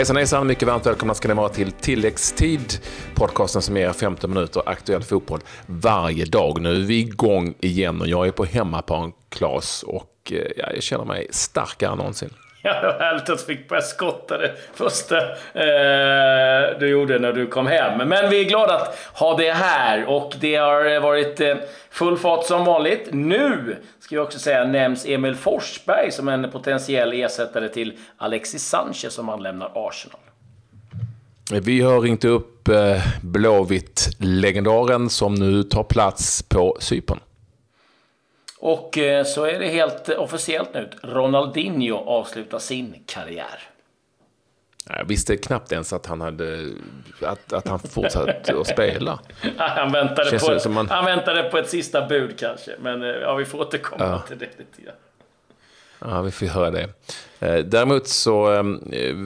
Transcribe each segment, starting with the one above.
Hejsan hejsan, mycket varmt välkomna ska ni vara till Tilläggstid, podcasten som ger 15 minuter aktuell fotboll varje dag. Nu är vi igång igen och jag är på hemmaplan, Klas, och eh, jag känner mig starkare än någonsin. Ja, det var härligt att du fick börja skotta det första eh, du gjorde när du kom hem. Men vi är glada att ha det här och det har varit eh, full fart som vanligt. Nu, ska jag också säga, nämns Emil Forsberg som en potentiell ersättare till Alexis Sanchez som han lämnar Arsenal. Vi har ringt upp eh, Blåvitt-legendaren som nu tar plats på Cypern. Och eh, så är det helt officiellt nu. Ronaldinho avslutar sin karriär. Jag visste knappt ens att han hade att, att han fortsatt att spela. han, väntade på, man... han väntade på ett sista bud kanske. Men eh, ja, vi får återkomma ja. till det lite grann. Ja, vi får höra det. Eh, däremot så ehm,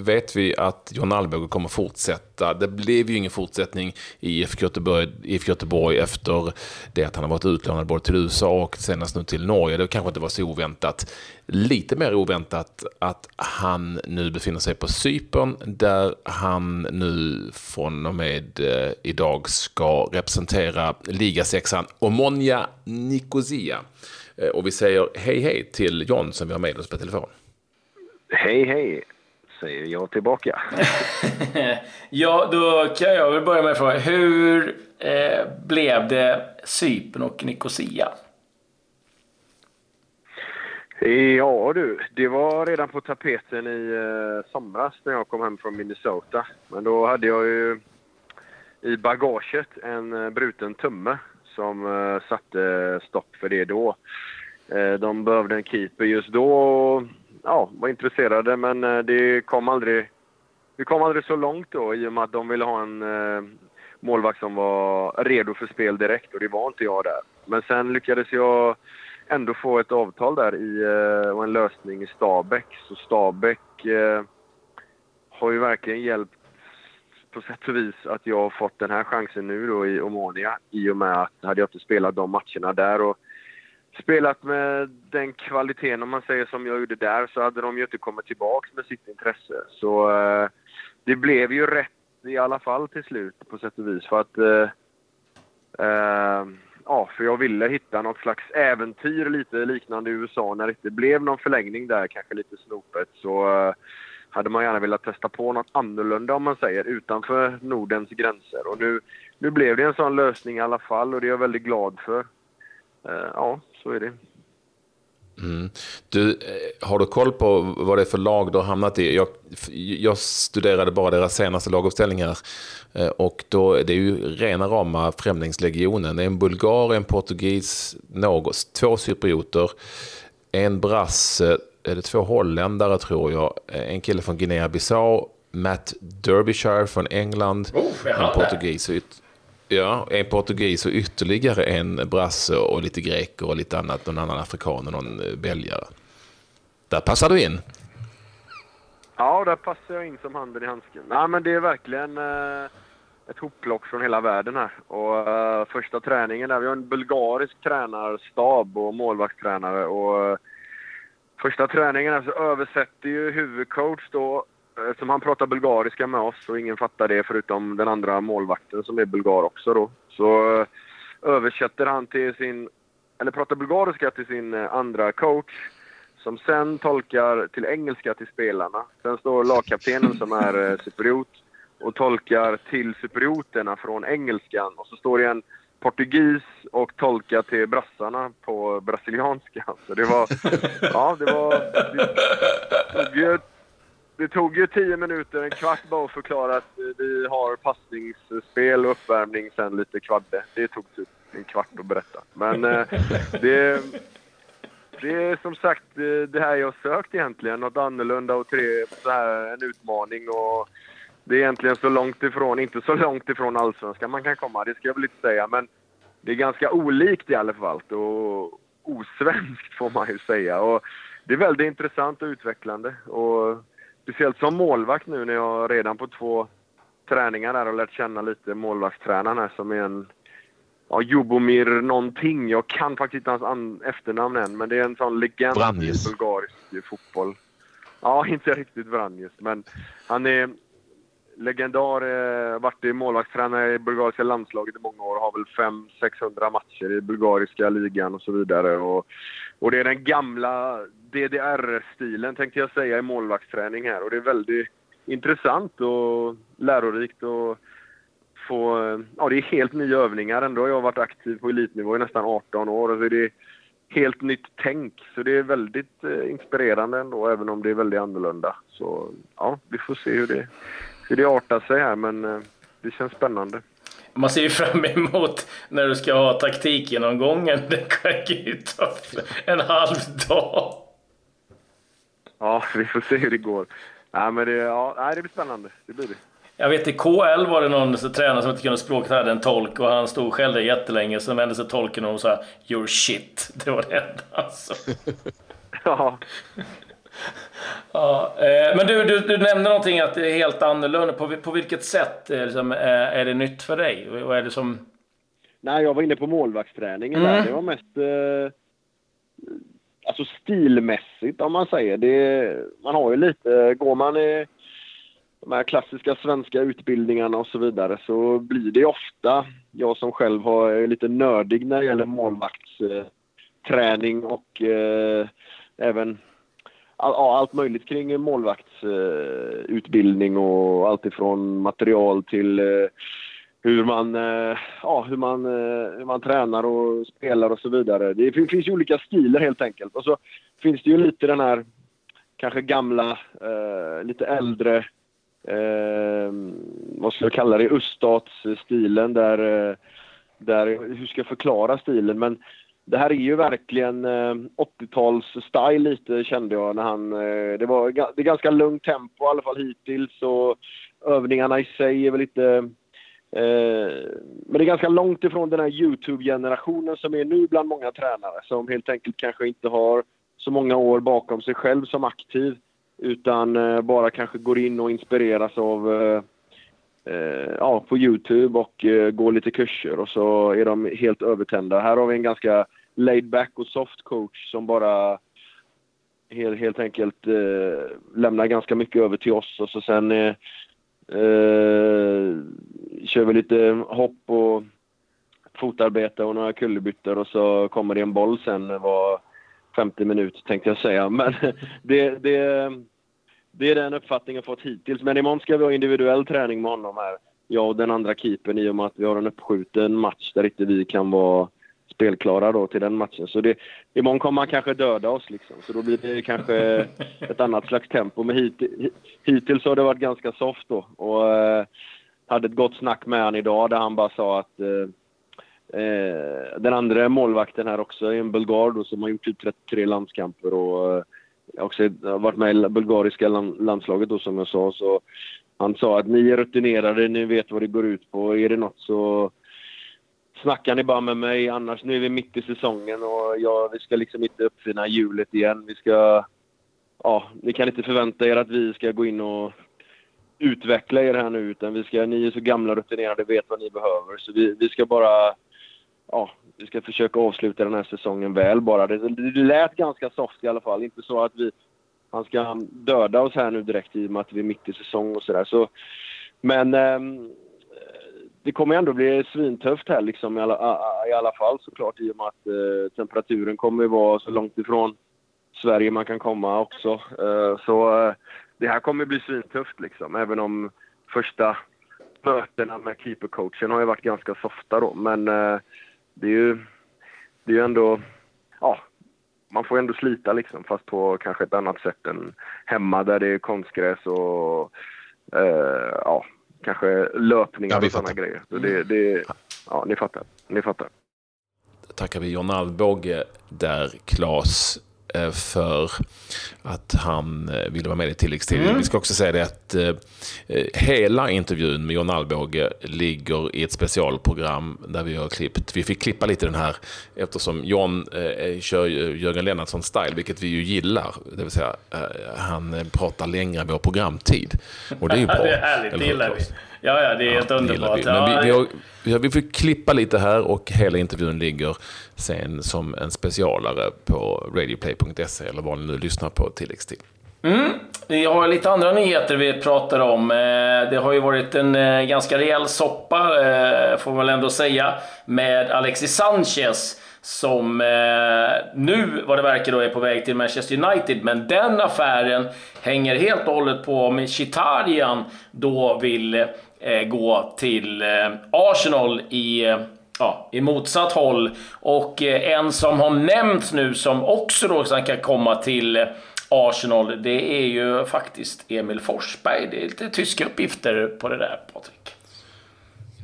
vet vi att John Alvbåge kommer fortsätta. Det blev ju ingen fortsättning i IFK Göteborg, IFK Göteborg efter det att han har varit utlånad både till USA och senast nu till Norge. Det kanske inte var så oväntat. Lite mer oväntat att han nu befinner sig på Cypern där han nu från och med eh, idag ska representera ligasexan Omonia Nicosia. Eh, och vi säger hej hej till John som vi har med oss på telefon. Hej hej, säger jag tillbaka. ja, då kan jag väl börja med att fråga. Hur eh, blev det Cypern och Nicosia? Ja du, det var redan på tapeten i eh, somras när jag kom hem från Minnesota. Men då hade jag ju i bagaget en eh, bruten tumme som uh, satte stopp för det då. Uh, de behövde en keeper just då och ja, var intresserade men uh, det kom aldrig, vi kom aldrig så långt då i och med att de ville ha en målvakt som var redo för spel direkt och det var inte jag där. Men sen lyckades jag ändå få ett avtal där i, och en lösning i Stabäck. Så Stabäck har ju verkligen hjälpt på sätt och vis att jag har fått den här chansen nu då i Omonia i och med att hade jag inte spelat de matcherna där och spelat med den kvaliteten om man säger som jag gjorde där så hade de ju inte kommit tillbaka med sitt intresse. Så eh, det blev ju rätt i alla fall till slut på sätt och vis för att eh, eh, Ja, för jag ville hitta något slags äventyr lite liknande i USA när det inte blev någon förlängning där, kanske lite snopet. Så eh, hade man gärna velat testa på något annorlunda om man säger utanför Nordens gränser. Och nu, nu blev det en sån lösning i alla fall och det är jag väldigt glad för. Uh, ja, så är det. Mm. Du, eh, har du koll på vad det är för lag du har hamnat i? Jag, jag studerade bara deras senaste laguppställningar eh, och då är ju rena rama Främlingslegionen. En bulgar, en portugis, något, två cyprioter, en brasse, är det två holländare tror jag. En kille från Guinea-Bissau, Matt Derbyshire från England, oh, en portugis och Ja, en portugis och ytterligare en brasse och lite greker och lite annat, någon annan afrikan och någon eh, belgare. Där passar du in. Ja, där passar jag in som handen i handsken. Nej, men det är verkligen eh, ett hopplock från hela världen här. Och eh, första träningen där, vi har en bulgarisk tränarstab och målvaktstränare och eh, första träningen så översätter ju huvudcoach då, eh, eftersom han pratar bulgariska med oss och ingen fattar det förutom den andra målvakten som är bulgar också då. Så eh, översätter han till sin, eller pratar bulgariska till sin eh, andra coach som sen tolkar till engelska till spelarna. Sen står lagkaptenen som är superiot cypriot och tolkar till cyprioterna från engelskan och så står det en portugis och tolka till brassarna på brasilianska. Så det var... Ja, det var... Det tog ju, det tog ju tio minuter, en kvart bara att förklara att vi har passningsspel och uppvärmning, sen lite kvadde. Det tog typ en kvart att berätta. Men eh, det... Det är som sagt det här jag sökt egentligen. Något annorlunda och tre, så här, en utmaning. Och det är egentligen så långt ifrån, inte så långt ifrån allsvenskan man kan komma, det ska jag väl inte säga. Men det är ganska olikt i alla fall och osvenskt får man ju säga. Och det är väldigt intressant och utvecklande. Och speciellt som målvakt nu när jag redan på två träningar där har lärt känna lite målvaktstränaren här som är en ja, Jubomir någonting. Jag kan faktiskt inte hans efternamn än, men det är en sån legend i bulgarisk fotboll. Ja, inte riktigt Vranjes, men han är legendar, eh, varit i målvaktstränare i bulgariska landslaget i många år. Har väl 500-600 matcher i bulgariska ligan och så vidare. Och, och det är den gamla DDR-stilen tänkte jag säga i målvaktsträning här. Och det är väldigt intressant och lärorikt och få... Ja, det är helt nya övningar. Ändå har jag varit aktiv på elitnivå i nästan 18 år. Och så är det helt nytt tänk. Så det är väldigt eh, inspirerande ändå, även om det är väldigt annorlunda. Så ja, vi får se hur det, hur det artar sig här, men eh, det känns spännande. Man ser ju fram emot när du ska ha taktikgenomgången. Det kan ju ta en halv dag. Ja, vi får se hur det går. Ja, men det, ja, det blir spännande. Det blir det. Jag vet i KL var det någon som tränare som inte kunde språket hade en tolk och han stod och skällde jättelänge. Sen vände sig tolken och sa “You're shit”. Det var det enda alltså. ja. Ja. Eh, men du, du, du, nämnde någonting att det är helt annorlunda. På, på vilket sätt är, liksom, är det nytt för dig? Vad är det som... Nej, jag var inne på målvaktsträningen mm. där. Det var mest... Eh, alltså stilmässigt om man säger. Det, man har ju lite... Går man i de här klassiska svenska utbildningarna och så vidare så blir det ofta, jag som själv har, är lite nördig när det gäller målvaktsträning och eh, även all, allt möjligt kring målvaktsutbildning och allt ifrån material till eh, hur man, eh, ja, hur, man, eh, hur man tränar och spelar och så vidare. Det finns ju olika stilar helt enkelt. Och så finns det ju lite den här kanske gamla, lite äldre eh, vad ska jag kalla det, öststatsstilen där, där, hur ska jag förklara stilen? Men det här är ju verkligen eh, 80-tals-style lite kände jag när han, eh, det var det är ganska lugnt tempo i alla fall hittills och övningarna i sig är väl lite eh, men det är ganska långt ifrån den här Youtube-generationen som är nu bland många tränare som helt enkelt kanske inte har så många år bakom sig själv som aktiv utan eh, bara kanske går in och inspireras av eh, Eh, ja, på Youtube och eh, går lite kurser och så är de helt övertända. Här har vi en ganska laid back och soft coach som bara helt, helt enkelt eh, lämnar ganska mycket över till oss och så sen eh, eh, kör vi lite hopp och fotarbete och några kullerbyttor och så kommer det en boll sen var 50 minut tänkte jag säga. Men det, det, det är den uppfattningen jag fått hittills. Men imorgon ska vi ha individuell träning med honom här. Jag och den andra keepern i och med att vi har en uppskjuten match där inte vi kan vara spelklara då till den matchen. Så det, imorgon kommer han kanske döda oss liksom. Så då blir det kanske ett annat slags tempo. Men hit, hittills har det varit ganska soft då. Och eh, hade ett gott snack med honom idag där han bara sa att eh, Eh, den andra målvakten här också är en bulgar då, som har gjort typ 33 landskamper och jag också varit med i bulgariska landslaget då som jag sa. Så han sa att ni är rutinerade, ni vet vad det går ut på. Är det något så snackar ni bara med mig. Annars, nu är vi mitt i säsongen och ja, vi ska liksom inte uppfinna hjulet igen. Vi ska... Ja, ni kan inte förvänta er att vi ska gå in och utveckla er här nu utan vi ska, ni är så gamla rutinerade, vet vad ni behöver. Så vi, vi ska bara ja, vi ska försöka avsluta den här säsongen väl bara. Det, det lät ganska soft i alla fall. Inte så att vi, han ska döda oss här nu direkt i och med att vi är mitt i säsong och sådär. Så, men eh, det kommer ändå bli svintufft här liksom i alla, i alla fall såklart i och med att eh, temperaturen kommer vara så långt ifrån Sverige man kan komma också. Eh, så eh, det här kommer bli svintufft liksom. Även om första mötena med keepercoachen har ju varit ganska softa då. Men eh, det är ju, det är ju ändå, ja, man får ändå slita liksom fast på kanske ett annat sätt än hemma där det är konstgräs och eh, ja, kanske löpningar ja, och sådana grejer. Så det, det, ja, ni fattar. Ni fattar. Tackar vi John Alvbåge där, Claes. Eh, för att han eh, ville vara med i tilläggstid. Mm. Vi ska också säga det att eh, hela intervjun med John Alvbåge ligger i ett specialprogram där vi har klippt. Vi fick klippa lite den här eftersom John kör Jörgen Lennartsson-style, vilket vi ju gillar. Det vill säga, han pratar längre än vår programtid. Och det är ju bra. det är härligt, det gillar vi. Ja, ja, det är helt underbart. Men vi, vi, har, vi, har, vi klippa lite här och hela intervjun ligger sen som en specialare på radioplay.se eller var ni nu lyssnar på tilläggstid. Mm. Vi har lite andra nyheter vi pratar om. Eh, det har ju varit en eh, ganska rejäl soppa, eh, får man väl ändå säga, med Alexis Sanchez som nu, vad det verkar, då är på väg till Manchester United. Men den affären hänger helt och hållet på om Chitarian då vill Eh, gå till eh, Arsenal i eh, ja, i motsatt håll. Och en som har nämnts nu som också då kan komma till Arsenal, det är ju faktiskt Emil Forsberg. Det är lite tyska uppgifter på det där, Patrik.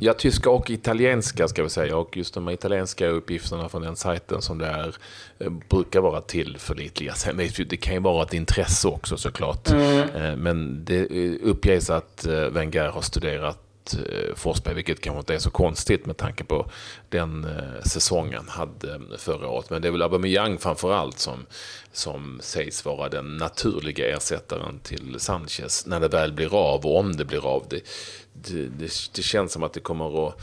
Ja, tyska och italienska ska vi säga. Och just de italienska uppgifterna från den sajten som det är eh, brukar vara tillförlitliga. Sen det kan ju vara ett intresse också såklart. Mm. Eh, men det eh, uppges att Wenger har studerat Eh, Forsberg, vilket kanske inte är så konstigt med tanke på den eh, säsongen hade eh, förra året. Men det är väl Aubameyang framförallt som, som sägs vara den naturliga ersättaren till Sanchez när det väl blir av och om det blir av. Det, det, det, det känns som att det kommer att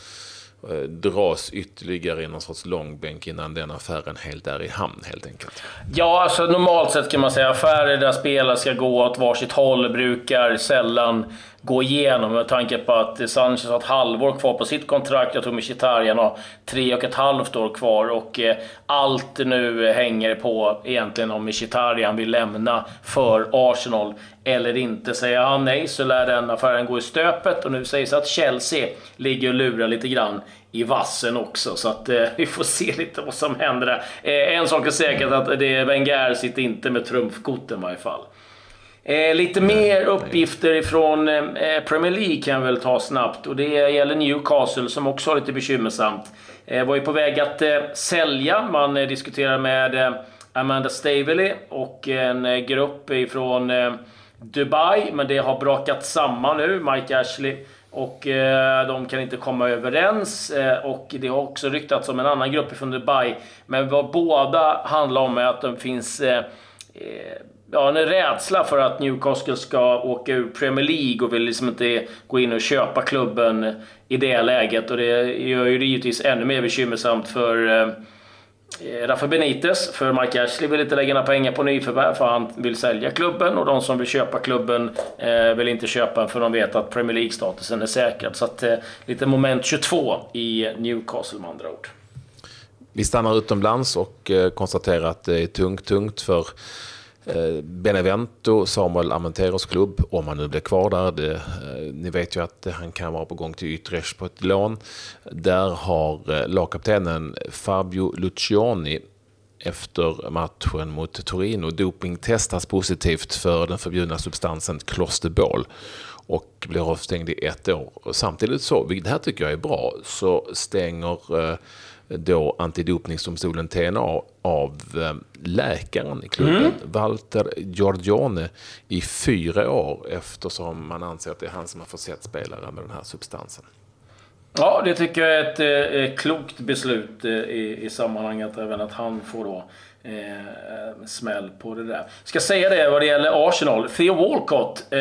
eh, dras ytterligare i någon sorts långbänk innan den affären helt är i hamn helt enkelt? Ja, alltså normalt sett kan man säga affärer där spelare ska gå åt varsitt håll brukar sällan gå igenom med tanke på att Sanchez har ett halvår kvar på sitt kontrakt. Jag tror Mkhitaryan har tre och ett halvt år kvar och eh, allt nu hänger på egentligen om Mkhitaryan vill lämna för Arsenal eller inte. Säger han nej så lär den affären gå i stöpet och nu sägs att Chelsea ligger och lurar lite grann i vassen också. Så att eh, vi får se lite vad som händer där. Eh, en sak är säkert att det Wenger sitter inte med trumfkorten i varje fall. Eh, lite mer uppgifter ifrån eh, Premier League kan jag väl ta snabbt. Och det gäller Newcastle som också har lite bekymmersamt. Eh, var ju på väg att eh, sälja. Man eh, diskuterar med Amanda Staveley och en grupp ifrån Dubai, men det har brakat samman nu. Mike Ashley och eh, de kan inte komma överens. Eh, och det har också ryktats om en annan grupp från Dubai. Men vad båda handlar om är att det finns eh, eh, ja, en rädsla för att Newcastle ska åka ur Premier League och vill liksom inte gå in och köpa klubben i det läget. Och det gör ju det givetvis ännu mer bekymmersamt för eh, Rafa Benitez, för Mike Ashley vill inte lägga några pengar på nyförvärv för han vill sälja klubben och de som vill köpa klubben eh, vill inte köpa den för de vet att Premier League-statusen är säkrad. Så att, eh, lite moment 22 i Newcastle med andra ord. Vi stannar utomlands och eh, konstaterar att det är tungt, tungt för Eh, Benevento, Samuel Amenteros klubb, om han nu blir kvar där. Det, eh, ni vet ju att han kan vara på gång till Utrecht på ett lån. Där har eh, lagkaptenen Fabio Luciani efter matchen mot Torino dopingtestas positivt för den förbjudna substansen klosterbol och blir avstängd i ett år. Samtidigt så, vilket det här tycker jag är bra, så stänger då antidopningsdomstolen TNA av eh, läkaren i klubben, mm. Walter Giorgione, i fyra år eftersom man anser att det är han som har försett spelaren med den här substansen. Ja, det tycker jag är ett eh, klokt beslut eh, i, i sammanhanget, även att han får då eh, smäll på det där. Ska säga det vad det gäller Arsenal. Theo Walcott eh,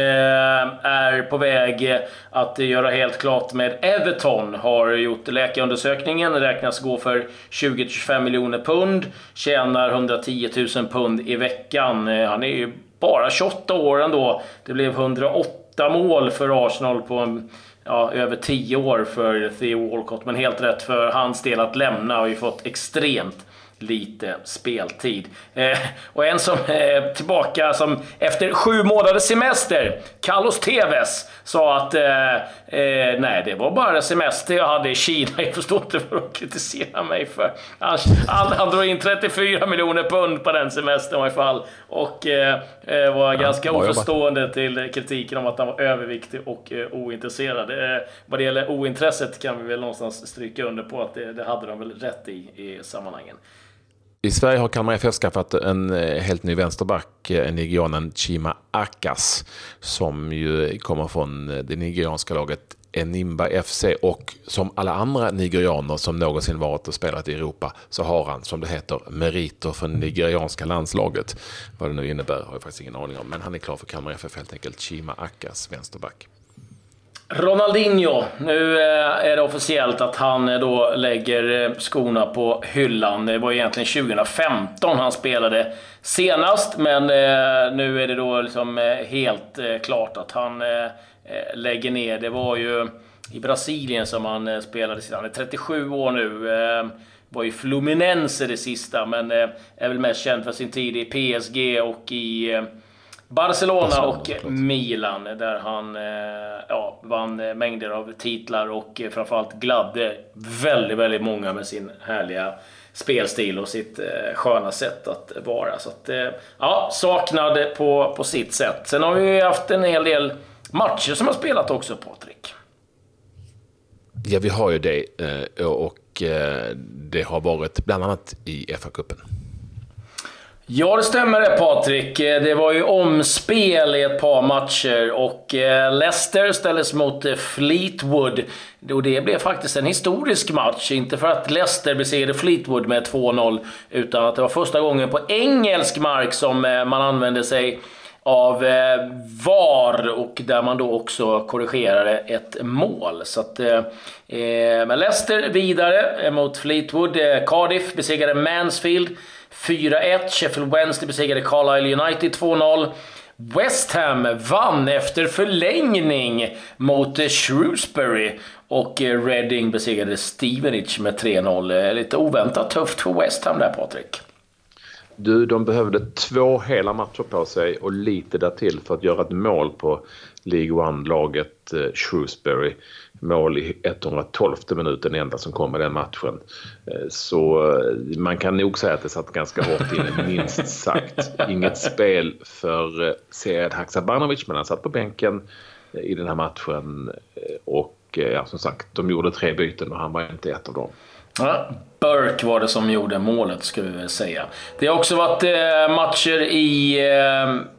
är på väg att göra helt klart med Everton. Har gjort läkarundersökningen, räknas gå för 20-25 miljoner pund. Tjänar 110 000 pund i veckan. Eh, han är ju bara 28 år ändå. Det blev 108 mål för Arsenal på en ja, över 10 år för Theo Walcott. Men helt rätt för hans del att lämna har ju fått extremt lite speltid. Eh, och en som är eh, tillbaka som efter sju månaders semester, Carlos Tevez, sa att eh, eh, nej, det var bara semester jag hade i Kina. Jag förstår inte vad de kritiserar mig för. Han, han, han drog in 34 miljoner pund på den semestern i alla fall. Och eh, eh var ja, ganska oförstående till kritiken om att han var överviktig och eh, ointresserad. Eh, vad det gäller ointresset kan vi väl någonstans stryka under på att det, det hade de väl rätt i, i sammanhangen. I Sverige har Kalmar FF skaffat en eh, helt ny vänsterback, eh, nigerianen Chima Akas, som ju kommer från eh, det nigerianska laget Enimba FC och som alla andra nigerianer som någonsin varit och spelat i Europa så har han, som det heter, meriter för nigerianska landslaget. Vad det nu innebär har jag faktiskt ingen aning om, men han är klar för Kalmar FF helt enkelt. Chima Akas, vänsterback. Ronaldinho. Nu eh, är det officiellt att han eh, då lägger eh, skorna på hyllan. Det var egentligen 2015 han spelade senast, men nu är det då liksom helt klart att han lägger ner. Det var ju i Brasilien som han spelade. Han är 37 år nu. Var i Fluminense det sista, men är väl mest känd för sin tid i PSG och i Barcelona, Barcelona och klart. Milan där han eh, ja, vann mängder av titlar och eh, framförallt gladde väldigt, väldigt många med sin härliga spelstil och sitt eh, sköna sätt att vara. Så att, ja, saknad på, på sitt sätt. Sen har vi haft en hel del matcher som har spelat också, Patrik. Ja, vi har ju det. Och det har varit bland annat i FA-cupen. Ja, det stämmer det Patrik. Eh, det var ju omspel i ett par matcher och eh, Leicester ställdes mot eh, Fleetwood. Och det blev faktiskt en historisk match. Inte för att Leicester besegrade Fleetwood med 2-0, utan att det var första gången på engelsk mark som man använde sig av VAR och där man då också korrigerade ett mål. Så att, eh, Leicester vidare mot Fleetwood. Cardiff besegrade Mansfield. 4-1. Sheffield Wednesday besegrade Carlisle United 2-0. West Ham vann efter förlängning mot eh, Shrewsbury och eh, Reading besegrade Stevenage med 3-0. Eh, lite oväntat tufft för West Ham där, Patrik. Du, de behövde två hela matcher på sig och lite därtill för att göra ett mål på League One-laget Shrewsbury mål i 112 minuten, den enda som kom i den matchen. Eh, så eh, man kan nog säga att det satt ganska hårt inne, minst sagt. Inget spel för eh, Sead Haksabanovic, men han satt på bänken i den här matchen. Och ja, som sagt, de gjorde tre byten och han var inte ett av dem. Ja, Burke var det som gjorde målet, ska vi väl säga. Det har också varit matcher i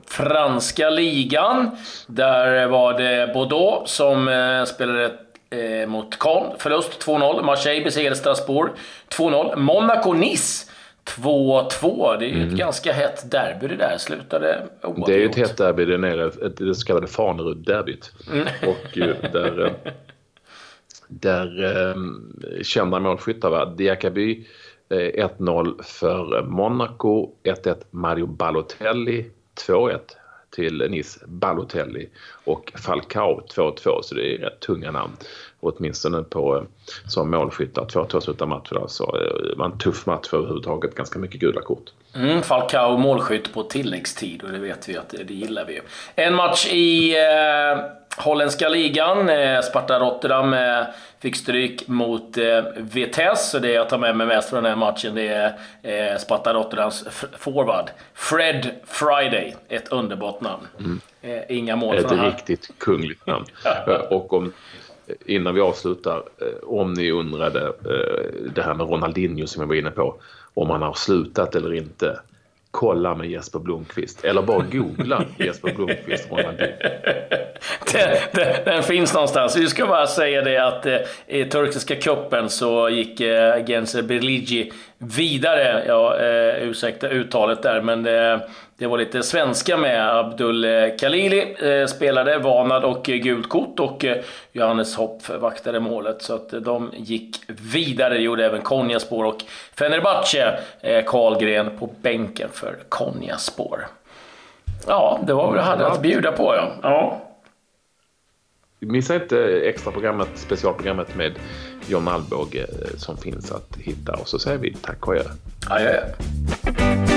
franska ligan. Där var det Bordeaux som spelade eh, mot Caen. Förlust 2-0. Marseille besegrade Strasbourg 2-0. Monaco-Nice 2-2. Det är ju mm. ett ganska hett derby det där. Slutade oavgjort. Det är ett hett derby där nere. Det så kallade Fanerud-derbyt. Mm. Och eh, där... Eh, där eh, kända målskyttar var Diakaby eh, 1-0 för Monaco, 1-1 Mario Balotelli, 2-1 till Nice, Balotelli och Falcao 2-2. Så det är rätt tunga namn åtminstone på, som målskyttar. 2-2 slutar matchen. Så det var en tuff match för överhuvudtaget. Ganska mycket gula kort. Mm, Falcao målskytt på tilläggstid och det vet vi att det, det gillar vi ju. En match i eh, holländska ligan. Eh, Sparta Rotterdam eh, fick stryk mot eh, Vitesse. Och det jag tar med mig mest från den här matchen det är eh, Sparta Rotterdams forward. Fred Friday. Ett underbart namn. Mm. Eh, inga mål Ett riktigt kungligt namn. och om, innan vi avslutar, eh, om ni undrade eh, det här med Ronaldinho som jag var inne på. Om han har slutat eller inte kolla med Jesper Blomqvist. Eller bara googla Jesper Blomqvist Ronaldinho. Den, den, den, finns någonstans. Vi ska bara säga det att eh, i turkiska kuppen så gick eh, Gense Berligi vidare. Ja, eh, ursäkta uttalet där, men det, det var lite svenska med. Abdul Khalili eh, spelade varnad och gult kort och eh, Johannes Hopp vaktade målet. Så att de gick vidare. Det gjorde även Konyaspor och Fenerbahce. Eh, Karlgren på bänken för Konyaspor. Ja, det var vad vi hade att bjuda på ja. ja. Missa inte extra programmet, specialprogrammet med John Alvbåge eh, som finns att hitta. Och så säger vi tack och adjö. Adjö.